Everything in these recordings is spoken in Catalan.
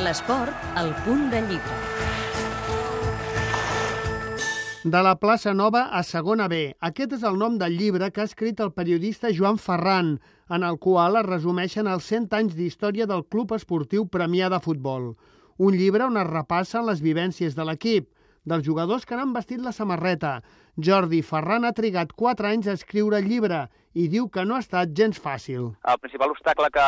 L'esport, al punt de llibre. De la plaça Nova a segona B. Aquest és el nom del llibre que ha escrit el periodista Joan Ferran, en el qual es resumeixen els 100 anys d'història del Club Esportiu Premià de Futbol. Un llibre on es repassen les vivències de l'equip, dels jugadors que n'han vestit la samarreta. Jordi Ferran ha trigat 4 anys a escriure el llibre i diu que no ha estat gens fàcil. El principal obstacle que,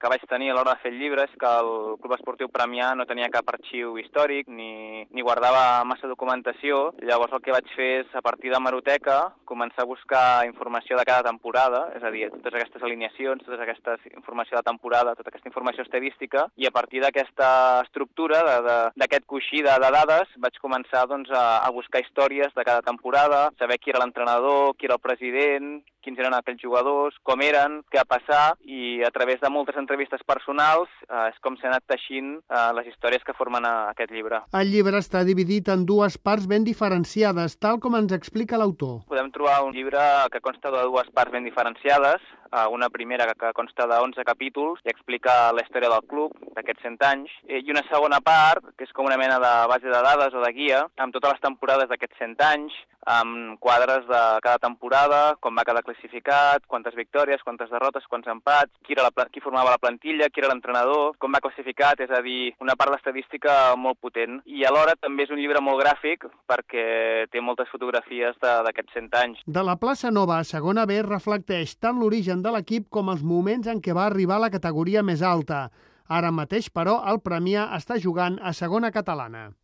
que vaig tenir a l'hora de fer el llibre és que el Club Esportiu Premià no tenia cap arxiu històric ni, ni guardava massa documentació. Llavors el que vaig fer és, a partir de Maroteca, començar a buscar informació de cada temporada, és a dir, totes aquestes alineacions, tota aquesta informació de temporada, tota aquesta informació estadística, i a partir d'aquesta estructura, d'aquest coixí de, de dades, vaig començar doncs, a, a buscar històries de cada temporada, saber qui era l'entrenador, qui era el president, quins eren aquells jugadors, com eren, què ha passat, i a través de moltes entrevistes personals eh, és com s'han anat teixint eh, les històries que formen a, eh, aquest llibre. El llibre està dividit en dues parts ben diferenciades, tal com ens explica l'autor. Podem trobar un llibre que consta de dues parts ben diferenciades, eh, una primera que consta de 11 capítols i explica la història del club d'aquests 100 anys, i una segona part, que és com una mena de base de dades o de guia, amb totes les temporades d'aquests 100 anys, amb quadres de cada temporada, com va cada classificat, quantes victòries, quantes derrotes, quants empats, qui, era la, qui formava la plantilla, qui era l'entrenador, com va classificat, és a dir, una part d'estadística molt potent. I alhora també és un llibre molt gràfic perquè té moltes fotografies d'aquests 100 anys. De la plaça Nova a segona B reflecteix tant l'origen de l'equip com els moments en què va arribar a la categoria més alta. Ara mateix, però, el Premià està jugant a segona catalana.